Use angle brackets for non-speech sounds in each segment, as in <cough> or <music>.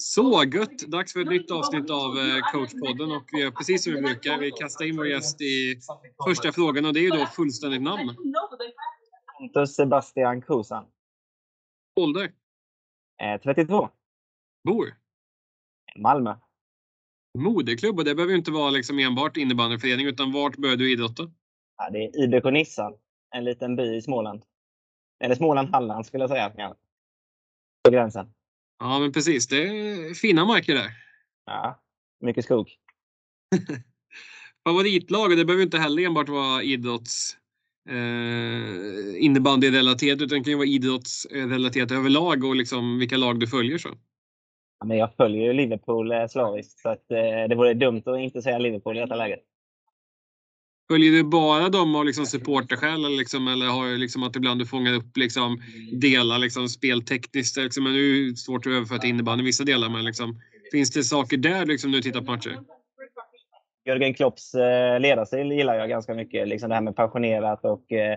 Så gött! Dags för ett nytt avsnitt av eh, coachpodden och vi gör precis som vi brukar. Vi kastar in vår gäst i första frågan och det är ju då fullständigt namn. Pontus Sebastian Kusan. Ålder? Eh, 32. Bor? Malmö. Moderklubb och det behöver inte vara liksom enbart innebandyförening utan vart började du idrotta? Ja, det är IBK Nissan. En liten by i Småland. Eller Småland-Halland skulle jag säga. På gränsen. Ja, men precis. Det är fina marker där. Ja, mycket skog. <laughs> Favoritlag, det behöver inte heller enbart vara idrotts eh, innebandyrelaterat utan det kan ju vara idrottsrelaterat överlag och liksom vilka lag du följer. så. Ja, men jag följer ju Liverpool eh, slaviskt så att, eh, det vore dumt att inte säga Liverpool i detta läget. Följer du bara dem av liksom supporterskäl eller, liksom, eller har du liksom att ibland du fångar upp liksom delar liksom speltekniskt? Liksom, men det är ju svårt att överföra till innebandy i vissa delar. Men liksom, finns det saker där liksom, du tittar på matcher? Jörgen Klopps eh, ledarstil gillar jag ganska mycket. Liksom det här med passionerat och eh,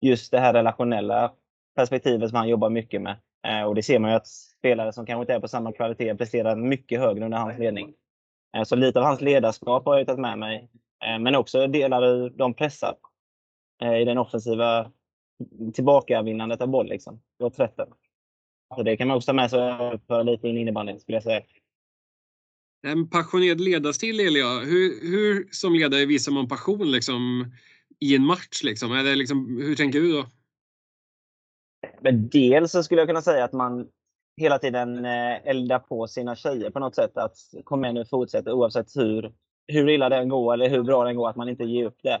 just det här relationella perspektivet som han jobbar mycket med. Eh, och det ser man ju att spelare som kanske inte är på samma kvalitet presterar mycket högre under hans ledning. Så lite av hans ledarskap har jag tagit med mig. Eh, men också delar de pressar eh, i den offensiva tillbakavinnandet av boll. Liksom, åt rätten. Så det kan man också ta med sig för lite in i innebandyn skulle jag säga. En passionerad ledarstil, Elia. Hur, hur som ledare visar man passion liksom, i en match? Liksom? Är det liksom, hur tänker du då? Men dels så skulle jag kunna säga att man hela tiden eh, eldar på sina tjejer på något sätt. Att kom igen nu, fortsätt oavsett hur, hur illa den går eller hur bra den går, att man inte ger upp det.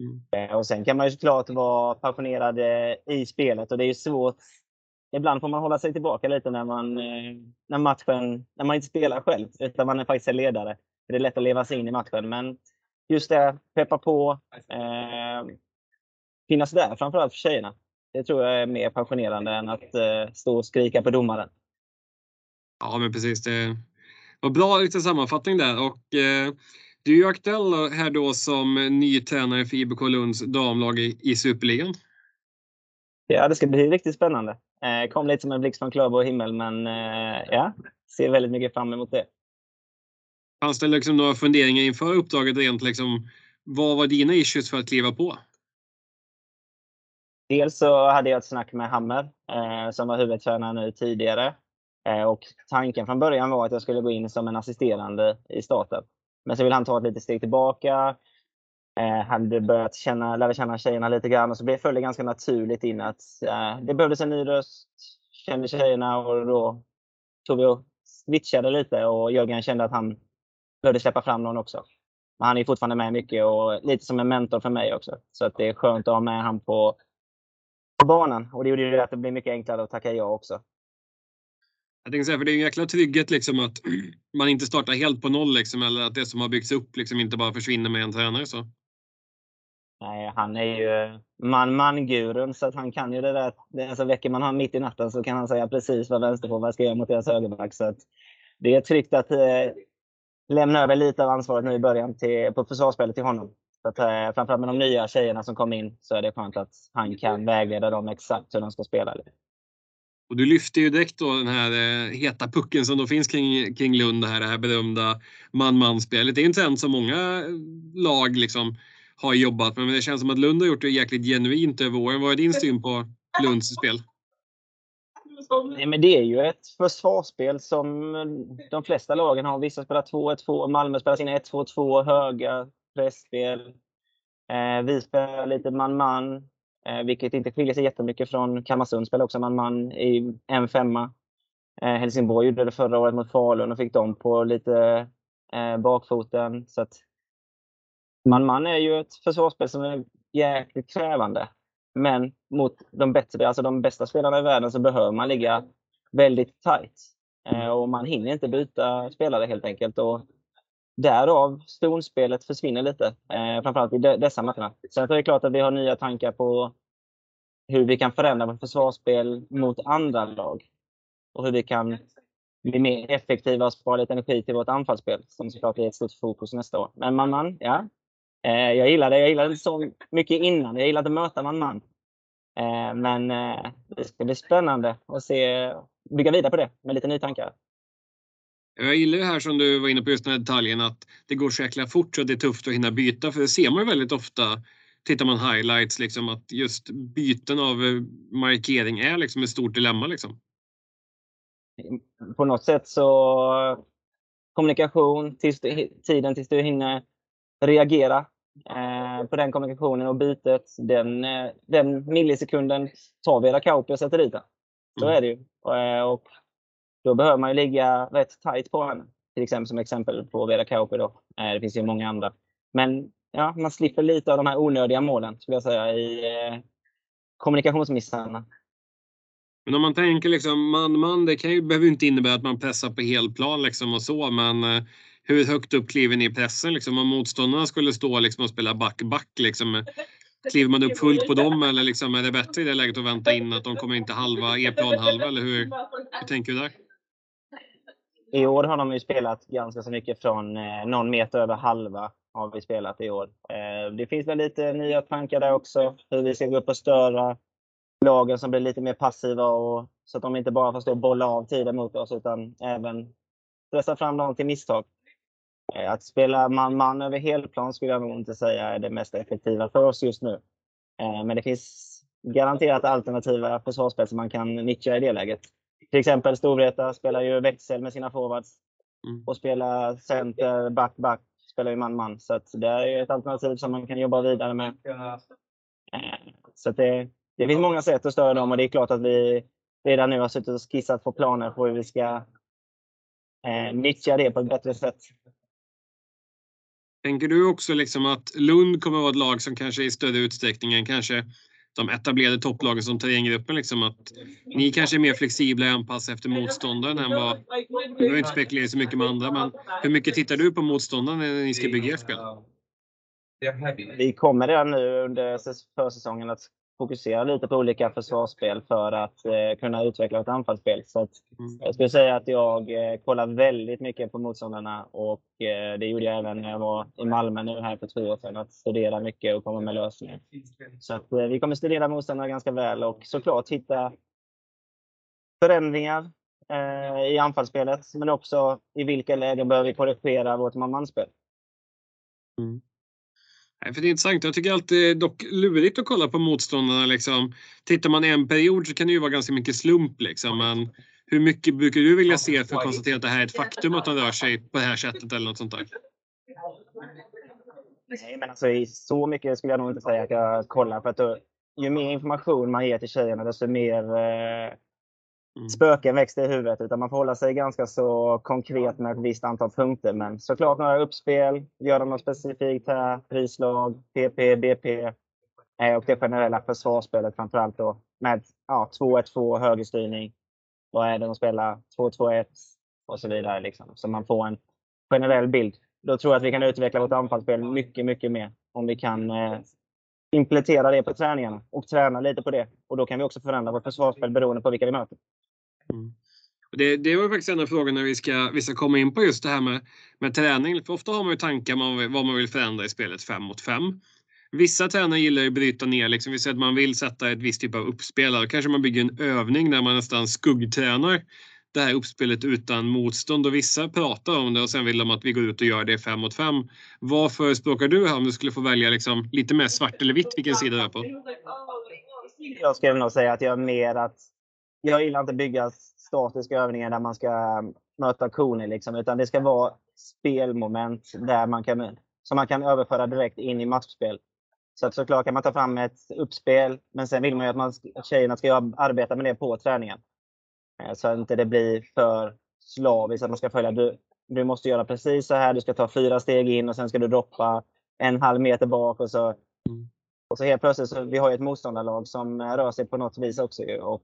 Mm. Och sen kan man ju såklart vara passionerad eh, i spelet och det är ju svårt. Ibland får man hålla sig tillbaka lite när, man, när matchen, när man inte spelar själv, utan man är faktiskt är ledare. Det är lätt att leva sig in i matchen, men just det, peppa på, eh, finnas där framförallt för tjejerna. Det tror jag är mer passionerande än att eh, stå och skrika på domaren. Ja, men precis. Det var bra lite sammanfattning där. Och, eh, du är ju aktuell här då som ny tränare för IBK Lunds damlag i, i Superligan. Ja, det ska bli riktigt spännande. Eh, kom lite som en blixt från klarblå himmel, men eh, ja, ser väldigt mycket fram emot det. Fanns det liksom några funderingar inför uppdraget rent liksom, vad var dina issues för att kliva på? Dels så hade jag ett snack med Hammer eh, som var huvudtränare nu tidigare. Eh, och tanken från början var att jag skulle gå in som en assisterande i starten. Men så ville han ta ett litet steg tillbaka. Eh, hade börjat känna, lära känna tjejerna lite grann och så föll det ganska naturligt in att eh, det behövdes en ny röst. Kände tjejerna och då tog vi och switchade lite och Jörgen kände att han behövde släppa fram någon också. Men han är fortfarande med mycket och lite som en mentor för mig också. Så att det är skönt att ha med honom på på banan. Och det gjorde ju att det blev mycket enklare att tacka ja också. Jag tänkte säga, för det är en jäkla trygghet liksom att <clears throat> man inte startar helt på noll liksom, eller att det som har byggts upp liksom inte bara försvinner med en tränare. Så. Nej, han är ju man-man-gurun så att han kan ju det där. Alltså väcker man honom mitt i natten så kan han säga precis vad vänsterforward ska göra mot deras högerback. Så att det är tryggt att eh, lämna över lite av ansvaret nu i början till, på försvarsspelet till honom. Så att, eh, framförallt med de nya tjejerna som kom in så är det skönt att han kan vägleda dem exakt hur de ska spela. Och du lyfter ju direkt då den här eh, heta pucken som då finns kring, kring Lund, det här, det här berömda man-man-spelet. Det är inte ens så många eh, lag liksom har jobbat med, men det känns som att Lund har gjort det jäkligt genuint över åren. Vad är din syn på Lunds spel? Nej, men det är ju ett försvarsspel som eh, de flesta lagen har. Vissa spelar 2-1-2, Malmö spelar sina 1-2-2 höga pressspel. Eh, vi spelar lite man-man, Eh, vilket inte skiljer sig jättemycket från Kalmarsund spelar också man-man i en femma. Eh, Helsingborg gjorde det förra året mot Falun och fick dem på lite eh, bakfoten. Så att man-man är ju ett försvarsspel som är jäkligt krävande. Men mot de bättre, alltså de bästa spelarna i världen så behöver man ligga väldigt tight. Eh, och man hinner inte byta spelare helt enkelt. Och därav stonspelet försvinner lite, eh, framförallt i de, dessa matcherna. Sen är det klart att vi har nya tankar på hur vi kan förändra vårt försvarsspel mot andra lag. Och hur vi kan bli mer effektiva och spara lite energi till vårt anfallsspel, som såklart är ett stort fokus nästa år. Men man, man ja. Eh, jag gillar det. Jag gillade det så mycket innan. Jag gillade att möta man, man. Eh, men eh, det ska bli spännande att se, bygga vidare på det med lite nya tankar. Jag gillar det här som du var inne på just den här detaljen att det går så jäkla fort så det är tufft att hinna byta. För det ser man väldigt ofta tittar man highlights liksom att just byten av eh, markering är liksom ett stort dilemma liksom. På något sätt så kommunikation, tills du, tiden tills du hinner reagera eh, på den kommunikationen och bytet. Den, eh, den millisekunden tar Vera Kauppi och sätter dit den. Så mm. är det ju. Eh, och då behöver man ju ligga rätt tight på henne. Till exempel som exempel på Veda Kauppi då. Eh, det finns ju många andra. Men ja, man slipper lite av de här onödiga målen, skulle jag säga, i eh, kommunikationsmissarna. Men om man tänker liksom man-man, det kan ju, behöver inte innebära att man pressar på helplan liksom och så, men eh, hur högt upp kliver ni i pressen? Liksom, om motståndarna skulle stå liksom och spela back-back, liksom, eh, kliver man upp fullt på dem eller liksom, är det bättre i det läget att vänta in att de kommer inte halva e-plan halva? Eller hur, hur tänker du där? I år har de ju spelat ganska så mycket från eh, någon meter över halva har vi spelat i år. Eh, det finns väl lite nya tankar där också. Hur vi ska gå upp och störa lagen som blir lite mer passiva och, så att de inte bara får stå och bolla av tiden mot oss utan även pressa fram dem till misstag. Eh, att spela man-man över helplan skulle jag nog inte säga är det mest effektiva för oss just nu. Eh, men det finns garanterat alternativa försvarsspel som man kan nyttja i det läget. Till exempel Storvreta spelar ju växel med sina forwards mm. och spelar center, back, back spelar ju man-man. Så det är ett alternativ som man kan jobba vidare med. Eh, så det, det finns många sätt att störa dem och det är klart att vi redan nu har suttit och skissat på planer på hur vi ska eh, nyttja det på ett bättre sätt. Tänker du också liksom att Lund kommer att vara ett lag som kanske i större utsträckning än kanske de etablerade topplagen som tar in gruppen. Liksom att ni kanske är mer flexibla i anpassa efter motståndaren än vad... Nu har inte spekulerat så mycket med andra, men hur mycket tittar du på motståndaren när ni ska bygga ert spel? Vi kommer redan nu under försäsongen att fokusera lite på olika försvarsspel för att eh, kunna utveckla ett anfallsspel. Så att, mm. Jag skulle säga att jag eh, kollar väldigt mycket på motståndarna och eh, det gjorde jag även när jag var i Malmö nu här för två år sedan. Att studera mycket och komma med lösningar. Så att, eh, vi kommer studera motståndarna ganska väl och såklart hitta förändringar eh, i anfallsspelet men också i vilka lägen behöver vi korrigera vårt man-man-spel. Mm. Nej, för det är intressant. Jag tycker alltid det är dock lurigt att kolla på motståndarna. Liksom. Tittar man en period så kan det ju vara ganska mycket slump. Liksom. Men hur mycket brukar du vilja se för att konstatera att det här är ett faktum att de rör sig på det här sättet eller något sånt där? Nej, men alltså så mycket skulle jag nog inte säga att jag kollar. För att då, ju mer information man ger till tjejerna desto mer eh, Mm. spöken växer i huvudet. Utan man får hålla sig ganska så konkret med ett visst antal punkter. Men såklart några uppspel, göra något specifikt här, prislag, PP, BP eh, och det generella försvarsspelet framförallt då med ja, 2-1-2 högerstyrning. Vad är det de spelar? 2-2-1 och så vidare. Liksom. Så man får en generell bild. Då tror jag att vi kan utveckla vårt anfallsspel mycket, mycket mer om vi kan eh, implementera det på träningarna och träna lite på det. Och då kan vi också förändra vårt försvarsspel beroende på vilka vi möter. Mm. Det, det var faktiskt en av frågorna vi ska, vi ska komma in på just det här med, med träning. För ofta har man ju tankar om vad man vill förändra i spelet 5 mot 5. Vissa tränare gillar att bryta ner, liksom, vi säger att man vill sätta ett visst typ av uppspel. Då kanske man bygger en övning där man nästan skuggtränar det här uppspelet utan motstånd och vissa pratar om det och sen vill de att vi går ut och gör det 5 mot 5. Vad förespråkar du här om du skulle få välja liksom, lite mer svart eller vitt vilken sida du är på? Jag skulle nog säga att jag är mer att jag gillar inte att bygga statiska övningar där man ska möta koner liksom, utan det ska vara spelmoment där man kan, som man kan överföra direkt in i matchspel. Så att såklart kan man ta fram ett uppspel, men sen vill man ju att, man, att tjejerna ska arbeta med det på träningen. Eh, så att inte det blir för slaviskt att man ska följa. Du, du måste göra precis så här, du ska ta fyra steg in och sen ska du droppa en halv meter bak och så. Mm. Och så helt plötsligt, så vi har ju ett motståndarlag som rör sig på något vis också. Och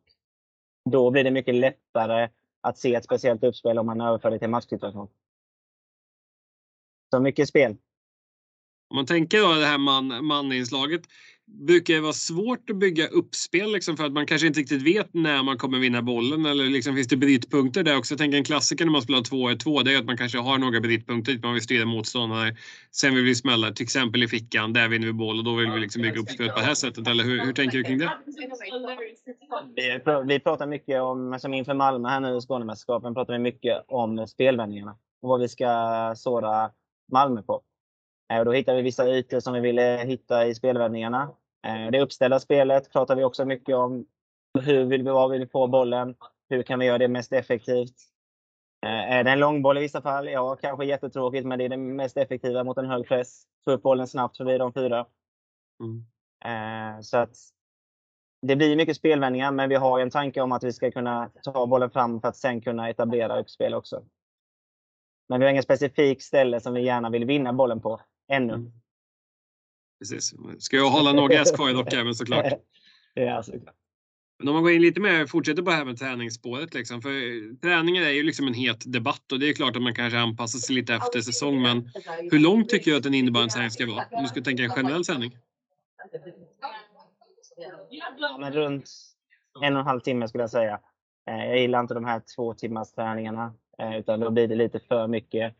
då blir det mycket lättare att se ett speciellt uppspel om man överför det till matchsituation. Så mycket spel. Om man tänker då det här man, maninslaget brukar det vara svårt att bygga uppspel liksom för att man kanske inte riktigt vet när man kommer vinna bollen eller liksom finns det brytpunkter där också? Jag tänker en klassiker när man spelar 2-1-2 det är att man kanske har några brytpunkter dit man vill styra motståndare. Sen vill vi smälla till exempel i fickan, där vinner vi boll och då vill vi liksom bygga uppspel på det här sättet. Eller hur, hur tänker du kring det? Vi, vi pratar mycket om, som inför Malmö här nu i Skånemästerskapen, pratar vi mycket om spelvändningarna och vad vi ska såra Malmö på. Och då hittar vi vissa ytor som vi ville hitta i spelvändningarna. Eh, det uppställda spelet pratar vi också mycket om. Hur vill vi, var vill vi få bollen? Hur kan vi göra det mest effektivt? Eh, är det en långboll i vissa fall? Ja, kanske jättetråkigt, men det är det mest effektiva mot en hög press. Få upp bollen snabbt förbi de fyra. Mm. Eh, så att det blir mycket spelvändningar, men vi har en tanke om att vi ska kunna ta bollen fram för att sen kunna etablera uppspel också. Men vi har ingen specifik ställe som vi gärna vill vinna bollen på ännu. Mm. Precis. Ska jag hålla några S kvar dock även såklart. <laughs> ja, såklart. Men om man går in lite mer, fortsätter på det här med träningsspåret. Liksom, för träningen är ju liksom en het debatt och det är klart att man kanske anpassar sig lite efter säsong. Men hur långt tycker du att en innebandyträning ska vara? Om du ska tänka en generell sändning? Ja, men runt en och en halv timme skulle jag säga. Eh, jag gillar inte de här två timmars träningarna. Eh, utan då blir det lite för mycket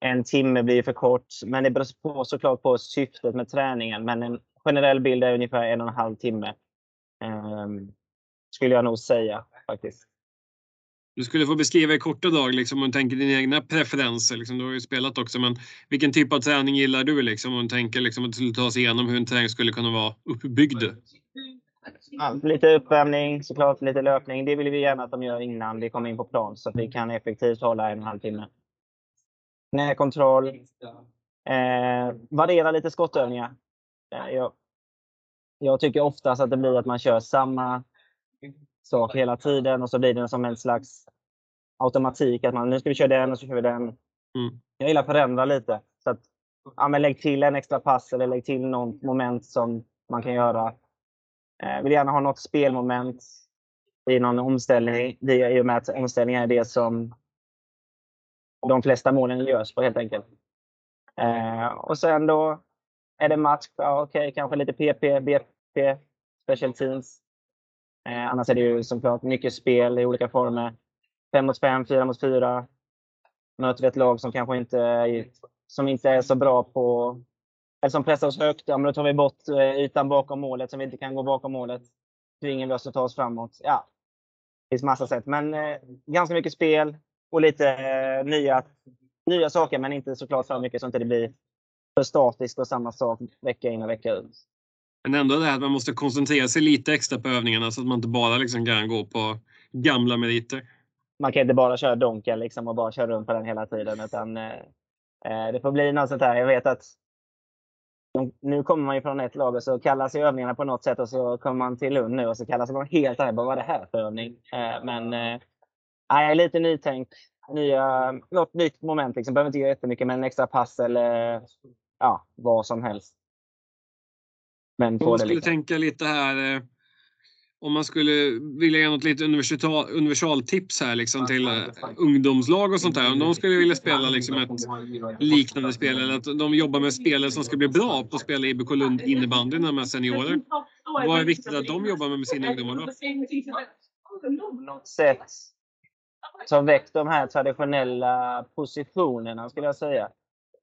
en timme blir för kort. Men det beror på, såklart på syftet med träningen. Men en generell bild är ungefär en och en halv timme. Um, skulle jag nog säga faktiskt. Du skulle få beskriva i korta drag liksom, om du tänker dina egna preferenser. Liksom, du har ju spelat också, men vilken typ av träning gillar du? Liksom, om du tänker liksom, att du skulle ta oss igenom hur en träning skulle kunna vara uppbyggd? Ja, lite uppvärmning, såklart lite löpning. Det vill vi gärna att de gör innan vi kommer in på plan så att vi kan effektivt hålla en och en halv timme knäkontroll. Eh, variera lite skottövningar. Eh, jag, jag tycker oftast att det blir att man kör samma sak hela tiden och så blir det som en slags automatik. Att man, nu ska vi köra den och så kör vi den. Mm. Jag gillar att förändra lite. Så att, ja, men lägg till en extra pass eller lägg till något moment som man kan göra. Eh, vill gärna ha något spelmoment i någon omställning. I och med att omställningar är det som de flesta målen görs på helt enkelt. Eh, och sen då är det match, ja, okej, okay, kanske lite PP, BP, special teams. Eh, annars är det ju såklart mycket spel i olika former. 5 mot 5, 4 mot 4. Möter vi ett lag som kanske inte är, som inte är så bra på eller som pressar oss högt, ja, men då tar vi bort eh, ytan bakom målet som vi inte kan gå bakom målet. Tvingar vi oss att ta oss framåt. Ja, det finns massa sätt. Men eh, ganska mycket spel, och lite eh, nya, nya saker, men inte såklart för mycket så inte det blir för statiskt och samma sak vecka in och vecka ut. Men ändå det här att man måste koncentrera sig lite extra på övningarna så att man inte bara liksom kan gå på gamla meriter. Man kan inte bara köra donken liksom och bara köra runt på den hela tiden. Utan, eh, eh det får bli något sånt här. Jag vet att nu kommer man ju från ett lag och så kallas övningarna på något sätt och så kommer man till Lund nu och så kallas de helt här. Vad var det här för övning? Eh, men eh, Nej, lite nytänk. Nya, något nytt moment. Liksom. Behöver inte göra jättemycket, men en extra pass eller ja, vad som helst. Men om man skulle liksom. tänka lite här. Eh, om man skulle vilja ge något lite universal, universaltips här liksom till uh, ungdomslag och sånt där. Om de skulle vilja spela liksom ett liknande spel eller att de jobbar med spelare som ska bli bra på att spela IBK Lund innebandy när de är seniorer. Vad är viktigt att de jobbar med med sina ungdomar då? På något sätt som väckt de här traditionella positionerna skulle jag säga.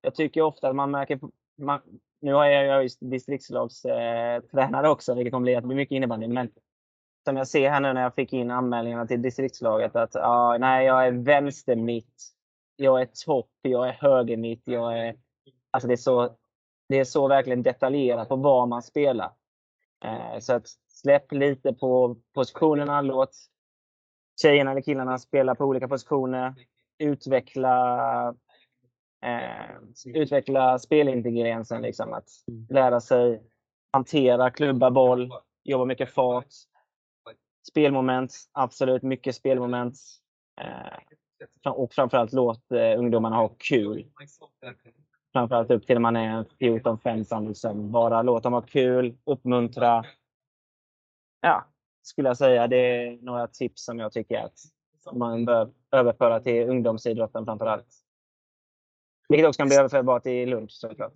Jag tycker ofta att man märker, man, nu har jag ju distriktslagstränare eh, också, vilket kommer att bli mycket innebandy, men som jag ser här nu när jag fick in anmälningarna till distriktslaget att ah, nej, jag är vänstermitt, jag är topp, jag är högermitt, jag är... Alltså det är så, det är så verkligen detaljerat på var man spelar. Eh, så att släpp lite på positionerna, låt tjejerna eller killarna spelar på olika positioner, utveckla, eh, utveckla spelintelligensen. Liksom, att mm. lära sig hantera, klubba boll, jobba mycket fart. Spelmoment, absolut mycket spelmoment. Eh, och framförallt låt eh, ungdomarna ha kul. Framförallt upp till när man är 14-15. Liksom. Bara låt dem ha kul, uppmuntra. Ja, skulle jag säga. Det är några tips som jag tycker att man bör överföra till ungdomsidrotten framför allt. Vilket också kan bli överförbart i Lund såklart.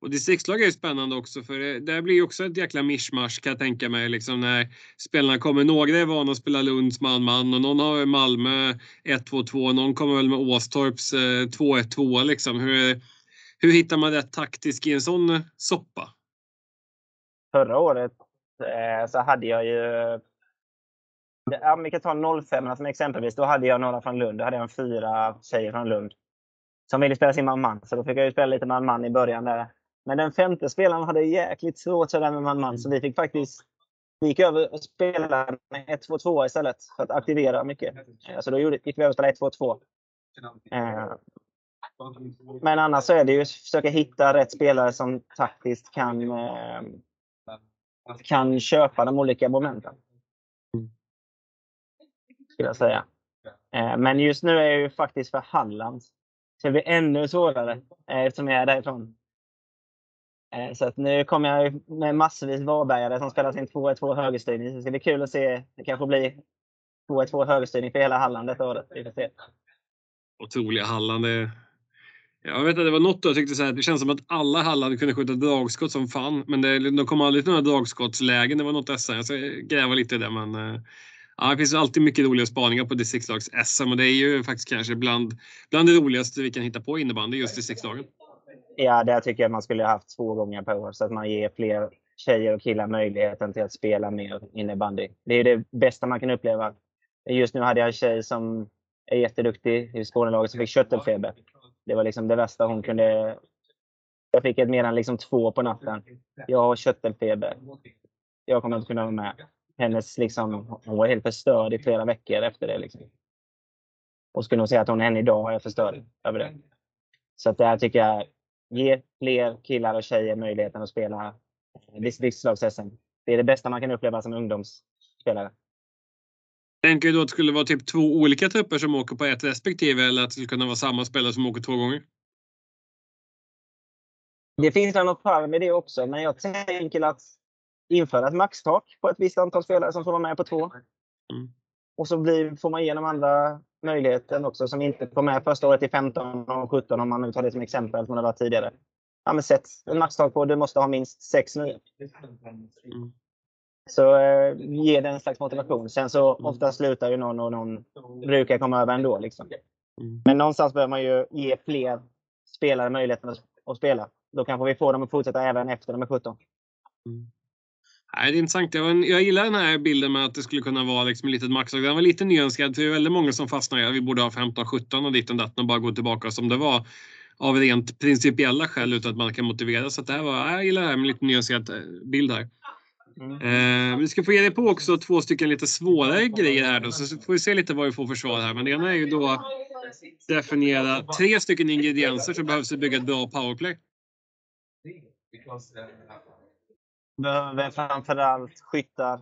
Och distriktslag är ju spännande också för det, där blir ju också ett jäkla mischmasch kan jag tänka mig. Liksom när spelarna kommer. Några är vana att spela Lunds man-man och någon har Malmö 1-2-2. Någon kommer väl med Åstorps 2-1-2 liksom. Hur, hur hittar man det taktiskt i en sån soppa? Förra året eh, så hade jag ju Ja, vi kan ta 05 som exempelvis. Då hade jag några från Lund. Då hade jag fyra tjejer från Lund som ville spela sin man-man. Så då fick jag ju spela lite man-man i början där. Men den femte spelaren hade jäkligt svårt sådär med man-man. Så vi fick faktiskt vi gick över och spelade med 1-2-2 istället för att aktivera mycket. Så då gick vi över och spelade 1-2-2. Eh, men annars så är det ju att försöka hitta rätt spelare som taktiskt kan, eh, kan köpa de olika momenten. Skulle jag säga. Eh, men just nu är jag ju faktiskt för Halland. Så det blir ännu svårare eftersom jag är därifrån. Eh, så att nu kommer jag med massvis Varbergare som spelar sin 2-1-2 högerstyrning. Så det ska bli kul att se. Det kanske blir 2-1-2 högerstyrning för hela Halland detta året. Vi får se. Otroliga Halland. Jag vet att det var något då jag tyckte så här, det känns som att alla Halland kunde skjuta dragskott som fan. Men det, de kom aldrig till några dragskottslägen. Det var något SM. Jag ska gräva lite i det. Men, eh, ja, det finns alltid mycket roliga spaningar på distriktslags-SM och det är ju faktiskt kanske bland, bland det roligaste vi kan hitta på innebandy, just distriktslagen. Ja, det tycker jag man skulle ha haft två gånger per år så att man ger fler tjejer och killar möjligheten till att spela mer innebandy. Det är det bästa man kan uppleva. Just nu hade jag en tjej som är jätteduktig i Skånelaget som fick köttelfeber. Det var liksom det värsta hon kunde... Jag fick ett mer än liksom två på natten. Jag har köttelfeber. Jag kommer inte kunna vara med. Hennes liksom, hon var helt förstörd i flera veckor efter det. Liksom. Och skulle nog säga att hon än idag är förstörd över det. Så att det här tycker jag Ge fler killar och tjejer möjligheten att spela eh, distriktslags-SM. Det är det bästa man kan uppleva som ungdomsspelare. Tänker du då att det skulle vara typ två olika trupper som åker på ett respektive eller att det skulle kunna vara samma spelare som åker två gånger? Det finns något fall med det också, men jag tänker att införa ett maxtak på ett visst antal spelare som får vara med på två. Mm. Och så blir, får man igenom andra möjligheten också som inte kom med första året i 15 och 17 om man nu tar det som exempel som det var tidigare. Ja, men sätt en maxtak på du måste ha minst sex nya. Mm. Så eh, ge den en slags motivation. Sen så mm. ofta slutar ju någon och någon brukar komma över ändå. Liksom. Mm. Men någonstans behöver man ju ge fler spelare möjligheten att, att spela. Då kanske vi får dem att fortsätta även efter de är 17. Mm. Nej, det är intressant. Jag, jag gillar den här bilden med att det skulle kunna vara liksom litet max. Den var lite nyanserad. För det är väldigt många som fastnar i att vi borde ha 15, 17 och ditt och datten och bara gå tillbaka som det var av rent principiella skäl utan att man kan motivera. Så det här var, jag gillar det här med lite nyanserad eh, bild här. Mm. Eh, vi ska få ge dig på också två stycken lite svårare grejer här då, så får vi se lite vad vi får för svar här. Men det ena är ju då definiera tre stycken ingredienser som behövs för att bygga ett bra powerplay behöver framförallt skyttar.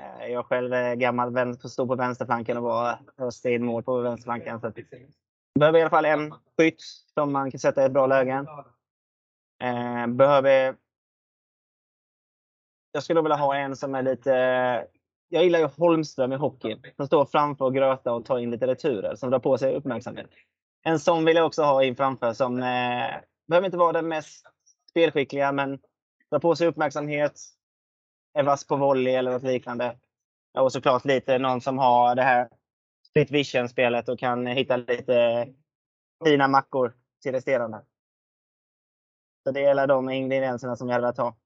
Eh, jag själv är gammal, står på vänsterflanken och var stenmål på vänsterflanken. Så behöver i alla fall en skytt som man kan sätta i ett bra läge. Eh, behöver... Jag skulle vilja ha en som är lite... Jag gillar ju Holmström i hockey. Som står framför och grötar och tar in lite returer. Som drar på sig uppmärksamhet. En sån vill jag också ha in framför som... Eh, behöver inte vara den mest spelskickliga men drar på sig uppmärksamhet, är vass på volley eller något liknande. Och såklart lite någon som har det här split vision-spelet och kan hitta lite fina mackor till resterande. Så det är de ingredienserna som jag hade velat ha.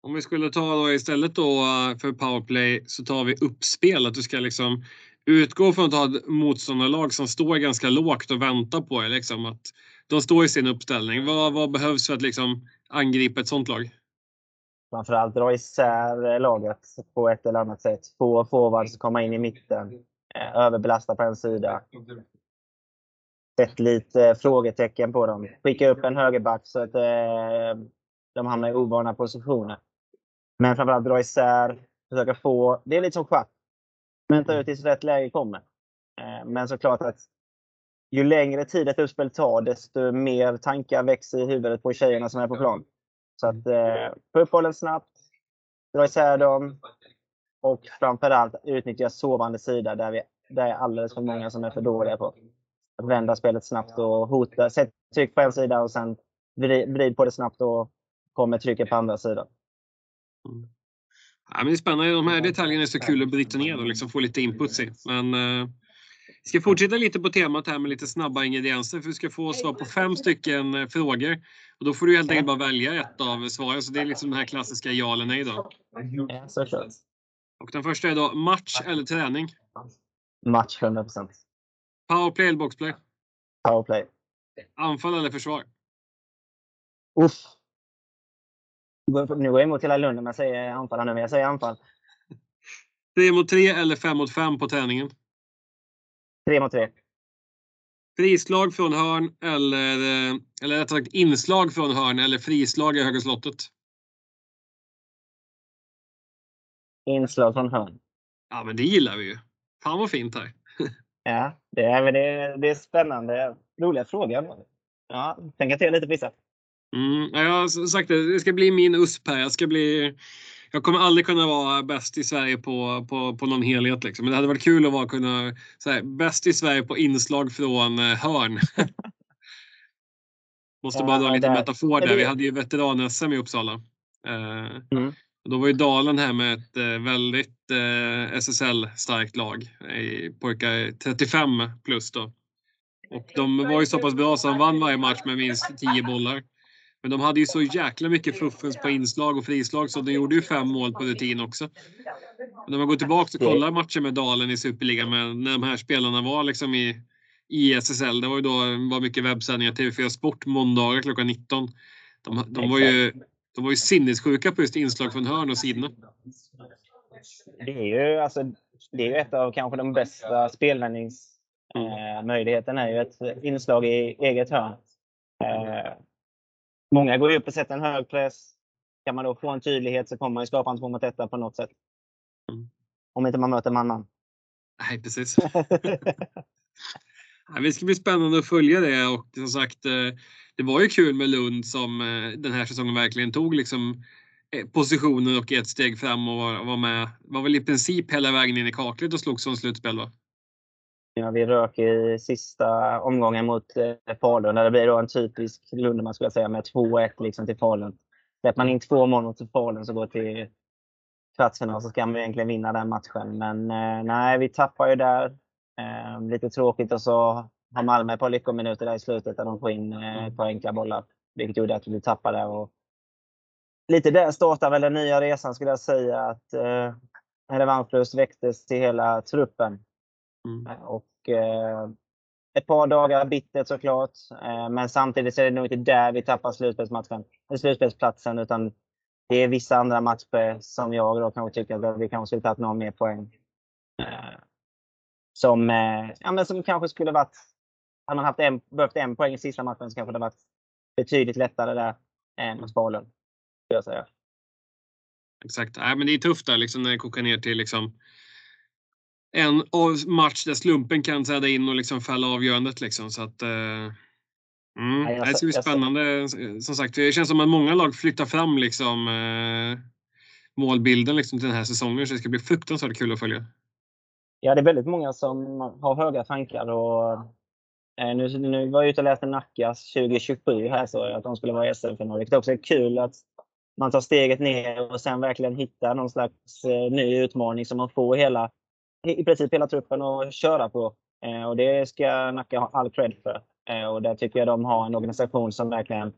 Om vi skulle ta då istället då eh, för powerplay så tar vi uppspel. Att du ska liksom utgå från att ha ett motståndarlag som står ganska lågt och väntar på er. Liksom, att de står i sin uppställning. Vad, vad behövs för att liksom angripa ett sånt lag? Framförallt dra isär eh, laget på ett eller annat sätt. Få forwards komma in i mitten. Eh, överbelasta på en sida. Sätt lite frågetecken på dem. Skicka upp en högerback så att de hamnar i ovana positioner. Men framförallt dra isär. Försöka få... Det är lite som schack. Vänta ut tills rätt läge kommer. Eh, men såklart att ju längre tid ett utspel tar, desto mer tankar växer i huvudet på tjejerna som är på plan. Så att eh, få upp bollen snabbt, dra isär dem och framförallt utnyttja sovande sida där vi det är alldeles för många som är för dåliga på. Att vända spelet snabbt och hota, sätta tryck på en sida och sen vrid, vrid på det snabbt och kommer trycket på andra sidan. Mm. Ja, men det är spännande. De här detaljerna är så kul att bryta ner och liksom få lite input i. Men eh, vi ska fortsätta lite på temat här med lite snabba ingredienser. För vi ska få svar på fem stycken eh, frågor. Och då får du helt enkelt bara välja ett av svaren. Så det är liksom den här klassiska ja eller nej då. Ja, såklart. Och den första är då match eller träning? Match 100%. Powerplay eller boxplay? Powerplay. Anfall eller försvar? Uff. Nu går jag emot hela Lund när jag säger anfall nu, men jag säger anfall. 3 mot 3 eller 5 mot 5 på träningen? 3 mot 3. Frislag från hörn eller, eh, eller rättare sagt inslag från hörn eller frislag i Höga slottet? Inslag från hörn. Ja, men det gillar vi ju. Fan vad fint här. <laughs> Ja, det är, det, det är spännande. Roliga frågor. Ja, tänka till lite på vissa. Mm, jag har sagt det, det ska bli min USP här. Jag, ska bli, jag kommer aldrig kunna vara bäst i Sverige på, på, på någon helhet. Liksom. Men det hade varit kul att vara kunna, så här, bäst i Sverige på inslag från eh, hörn. <laughs> Måste bara dra lite metafor där. Vi hade ju veteran-SM i Uppsala. Eh, mm. Då var ju Dalen här med ett eh, väldigt SSL-starkt lag. I pojkar 35 plus då. Och de var ju så pass bra så de vann varje match med minst 10 bollar. Men de hade ju så jäkla mycket fuffens på inslag och frislag så de gjorde ju fem mål på rutin också. Men när man går tillbaka och kollar matcher med Dalen i Superligan med, när de här spelarna var liksom i, i SSL. Det var ju då var mycket webbsändningar, TV4 Sport måndagar klockan 19. De, de, var ju, de var ju sinnessjuka på just inslag från hörn och sidorna. Det är ju alltså, det är ju ett av kanske de bästa spelvändningsmöjligheterna. Eh, är ju ett inslag i eget hörn. Eh, Många går upp och sätter en hög press. Kan man då få en tydlighet så kommer man ju skapa en två mot etta på något sätt. Mm. Om inte man möter man-man. Nej, precis. <laughs> <laughs> det ska bli spännande att följa det och som sagt, eh, det var ju kul med Lund som eh, den här säsongen verkligen tog liksom eh, positionen och ett steg fram och var, med. Var väl i princip hela vägen in i kaklet och slogs som slutspel va? Ja, vi rök i sista omgången mot eh, Falun där det blir då en typisk Lundeman skulle jag säga med 2-1 liksom till Falun. Släpper man in två mål mot Falun så går till kvartsfinal så ska man egentligen vinna den matchen. Men eh, nej, vi tappar ju där. Eh, lite tråkigt och så har Malmö ett par lyckominuter där i slutet där de får in eh, ett par enkla bollar. Vilket gjorde att vi tappade. Och lite där startar väl den nya resan skulle jag säga. Att eh, revanschlust väcktes till hela truppen. Mm. Eh, och eh, ett par dagar bittert såklart. Eh, men samtidigt så är det nog inte där vi tappar slutspelsmatchen, slutspelsplatsen. Utan det är vissa andra matcher som jag då kanske tycker att vi kanske skulle tagit någon mer poäng. Eh, som, eh, ja, men som kanske skulle varit... Hade man haft en, behövt en poäng i sista matchen så kanske det varit betydligt lättare där än mot Falun. Jag säga. Exakt. Nej, men det är tufft där liksom, när det kokar ner till liksom, en match där slumpen kan träda in och liksom fälla avgörandet. Liksom, så att, eh, mm, Nej, det ska bli spännande. Som sagt, det känns som att många lag flyttar fram liksom, eh, målbilden liksom, till den här säsongen. Så det ska bli fruktansvärt kul att följa. Ja, det är väldigt många som har höga tankar. Och, eh, nu, nu var jag ute och läste Nackas 2027 här så att de skulle vara i SM-final. Vilket också är kul att man tar steget ner och sen verkligen hittar någon slags eh, ny utmaning som man får hela i princip hela truppen att köra på. Eh, och det ska Nacka ha all cred för. Eh, och där tycker jag de har en organisation som verkligen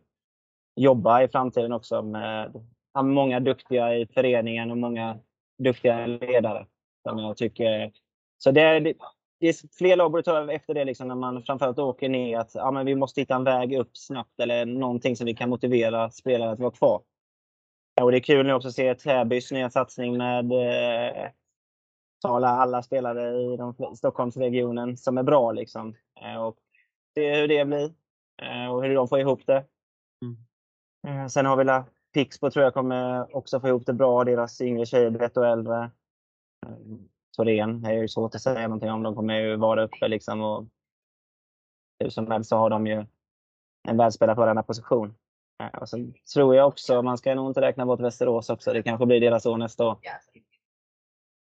jobbar i framtiden också med många duktiga i föreningen och många duktiga ledare. Som jag tycker. Så det är, det är fler lag borde ta efter det liksom, när man framförallt åker ner. Att ja, men vi måste hitta en väg upp snabbt eller någonting som vi kan motivera spelare att vara kvar. Och det är kul nu också att se Täbys nya satsning med eh, tala alla spelare i de, Stockholmsregionen som är bra. Liksom. Eh, och se hur det blir eh, och hur de får ihop det. Mm. Eh, sen har vi Pixbo tror jag kommer också få ihop det bra. Deras yngre tjejer blir ett år äldre. Thorén är ju svårt att säga någonting om. De kommer ju vara uppe liksom. Och hur som helst så har de ju en världsspelare på denna position. Och sen tror jag också, man ska nog inte räkna bort Västerås också. Det kanske blir deras år nästa år.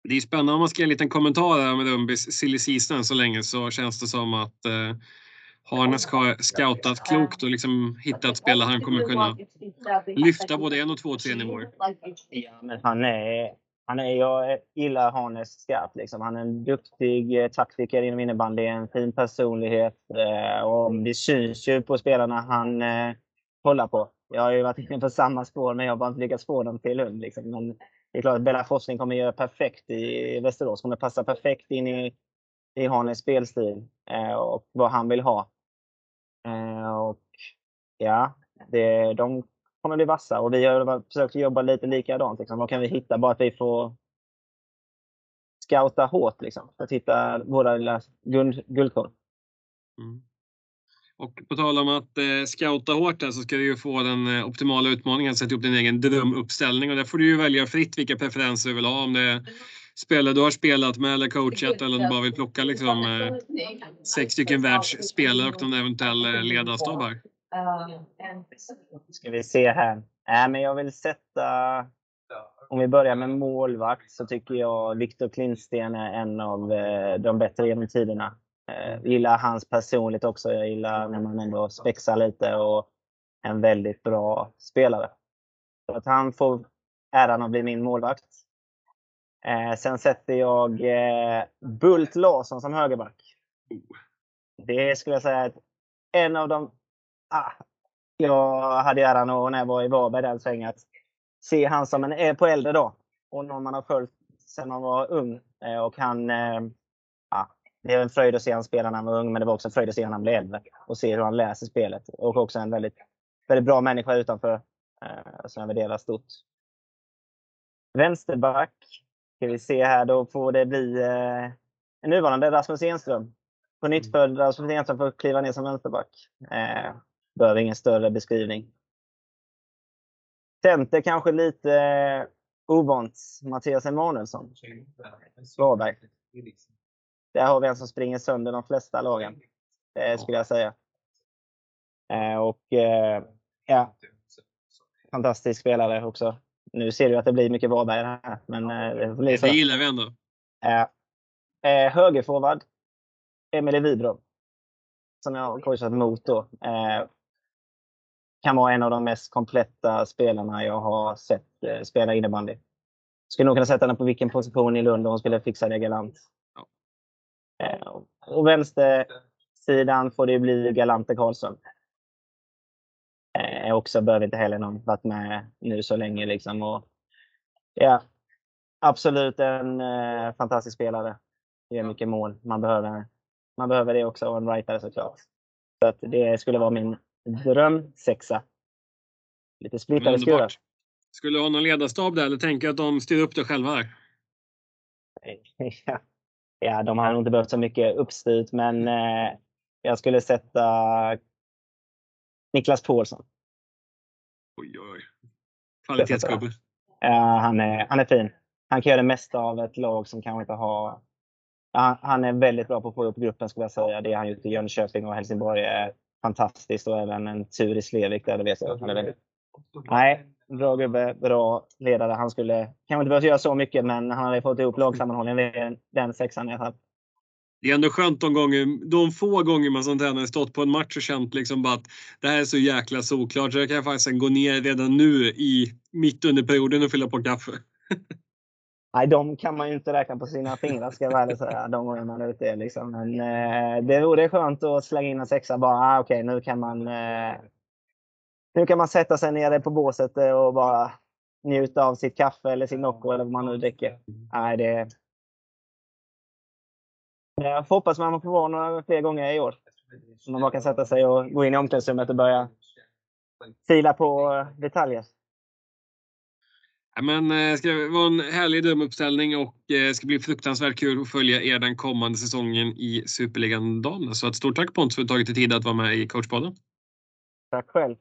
Det är spännande om man ska ge en liten kommentar där med Umbis silly season så länge så känns det som att eh, Harnes har scoutat klokt och liksom hittat spelare han kommer kunna lyfta både en och två, tre nivåer. Ja, men han är, han är, jag gillar Harnes skarpt. Liksom. Han är en duktig eh, taktiker inom innebandy, en fin personlighet. Eh, och det syns ju på spelarna han eh, kollar på. Jag har ju varit inne på samma spår, men jag har bara inte lyckats få dem till Lund. Liksom. Men det är klart att Bella Forsling kommer göra perfekt i Västerås. Kommer passa perfekt in i, i Hanes spelstil eh, och vad han vill ha. Eh, och ja, det, de kommer bli vassa och vi har försökt jobba lite likadant. Liksom. Vad kan vi hitta? Bara att vi får scouta hårt liksom, för att hitta våra lilla guld, guldkorn. Mm. Och på tal om att eh, scouta hårt här så ska du ju få den eh, optimala utmaningen att sätta upp din egen drömuppställning och där får du ju välja fritt vilka preferenser du vill ha. Om det är spelare du har spelat med eller coachat eller om du bara vill plocka liksom, eh, sex stycken världsspelare och någon eventuell eh, ledarstab här. Ska vi se här. Äh, men jag vill sätta... Om vi börjar med målvakt så tycker jag Viktor Klintsten är en av eh, de bättre genom tiderna. Jag eh, gillar hans personlighet också. Jag gillar när man ändå spexar lite och en väldigt bra spelare. Så att han får äran att bli min målvakt. Eh, sen sätter jag eh, Bult Larsson som högerback. Det skulle jag säga är en av de... Ah, jag hade äran att, när jag var i Varberg den svängen, att se han som en eh, på äldre dag. Och någon man har följt sedan man var ung. Eh, och han, eh, det är en fröjd att se honom spela när han var ung, men det var också en fröjd att se honom när han blev äldre. Och se hur han läser spelet. Och också en väldigt, väldigt bra människa utanför, eh, som jag värderar stort. Vänsterback. Ska vi se här, då får det bli eh, nuvarande Rasmus Enström. På nytt för Rasmus Enström får kliva ner som vänsterback. Eh, behöver ingen större beskrivning. Center kanske lite eh, ovant. Mattias Emanuelsson. Svaberg. Där har vi en som springer sönder de flesta lagen, eh, skulle jag säga. Eh, och eh, ja, fantastisk spelare också. Nu ser du att det blir mycket Varberg här. Men, eh, det, blir så. det gillar vi ändå. Eh, högerforward, Emelie Wibrov. Som jag har coachat mot då. Eh, kan vara en av de mest kompletta spelarna jag har sett eh, spela innebandy. Skulle nog kunna sätta henne på vilken position i Lund och hon skulle fixa det galant. Eh, och vänstersidan får det bli Galante Karlsson. Eh, också behöver inte heller någon varit med nu så länge. Liksom. Och, ja, absolut en eh, fantastisk spelare. Gör mycket mål. Man behöver, man behöver det också och en rightare såklart. Så att det skulle vara min drömsexa. Lite splittrade skurar. Skulle du ha någon ledarstab där eller tänker att de styr upp det själva här? <laughs> ja ja, de har nog inte behövt så mycket uppstyrt, men eh, jag skulle sätta Niklas Paulsson. Oj, oj. Kvalitetsgubbe. Ja, han är, han är fin. Han kan göra det mesta av ett lag som kanske inte har... Han är väldigt bra på att få upp gruppen skulle jag säga. Det han gjort i Jönköping och Helsingborg är fantastiskt och även en tur i Slevik där, det vet jag. Han är väldigt... Nej, bra gubbe, bra ledare. Han skulle kanske inte behövt göra så mycket, men han hade fått ihop lagsammanhållningen den sexan i alla fall. Det är ändå skönt de, gånger, de få gånger man som tränare stått på en match och känt liksom bara att det här är så jäkla såklart så jag kan faktiskt gå ner redan nu i mitt under perioden och fylla på kaffe. <laughs> Nej, de kan man ju inte räkna på sina fingrar ska jag väl säga, de gånger man är ute. Liksom. Men eh, det vore skönt att slänga in en sexa bara, ah, okej okay, nu kan man eh, nu kan man sätta sig nere på båset eh, och bara njuta av sitt kaffe eller sin Nocco eller vad man nu dricker. Nej, det... Jag hoppas man får vara några fler gånger i år. Så man bara kan sätta sig och gå in i omklädningsrummet och börja fila på eh, detaljer. Ja, men det eh, ska vara en härlig drömuppställning och det ska bli fruktansvärt kul att följa er den kommande säsongen i Superligan Damerna. Så ett stort tack Pontus för att du tagit dig tid att vara med i coachpodden. Tack själv.